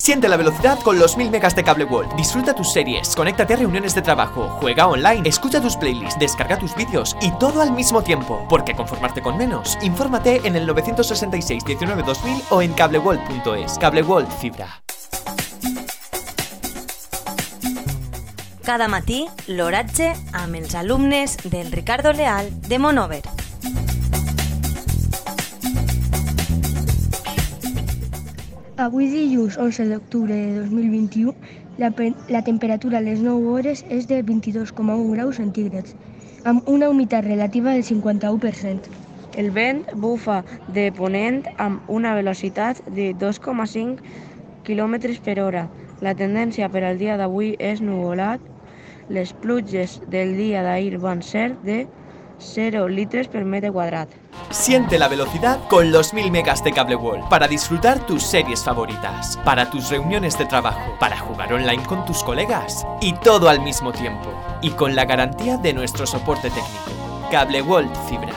Siente la velocidad con los 1000 megas de Cable World. Disfruta tus series, conéctate a reuniones de trabajo, juega online, escucha tus playlists, descarga tus vídeos y todo al mismo tiempo. Porque conformarte con menos, infórmate en el 966 19 2000 o en cableworld.es. Cable World Fibra. Cada matí, l'oratge amb els del Ricardo Leal de Monover. Avui dilluns 11 d'octubre de 2021, la, la temperatura a les 9 hores és de 22,1 graus centígrads, amb una humitat relativa del 51%. El vent bufa de ponent amb una velocitat de 2,5 km per hora. La tendència per al dia d'avui és nuvolat. Les pluges del dia d'ahir van ser de 0 litres per metre quadrat. Siente la velocidad con los 1000 megas de Cable World para disfrutar tus series favoritas, para tus reuniones de trabajo, para jugar online con tus colegas y todo al mismo tiempo y con la garantía de nuestro soporte técnico. Cable World Fibra.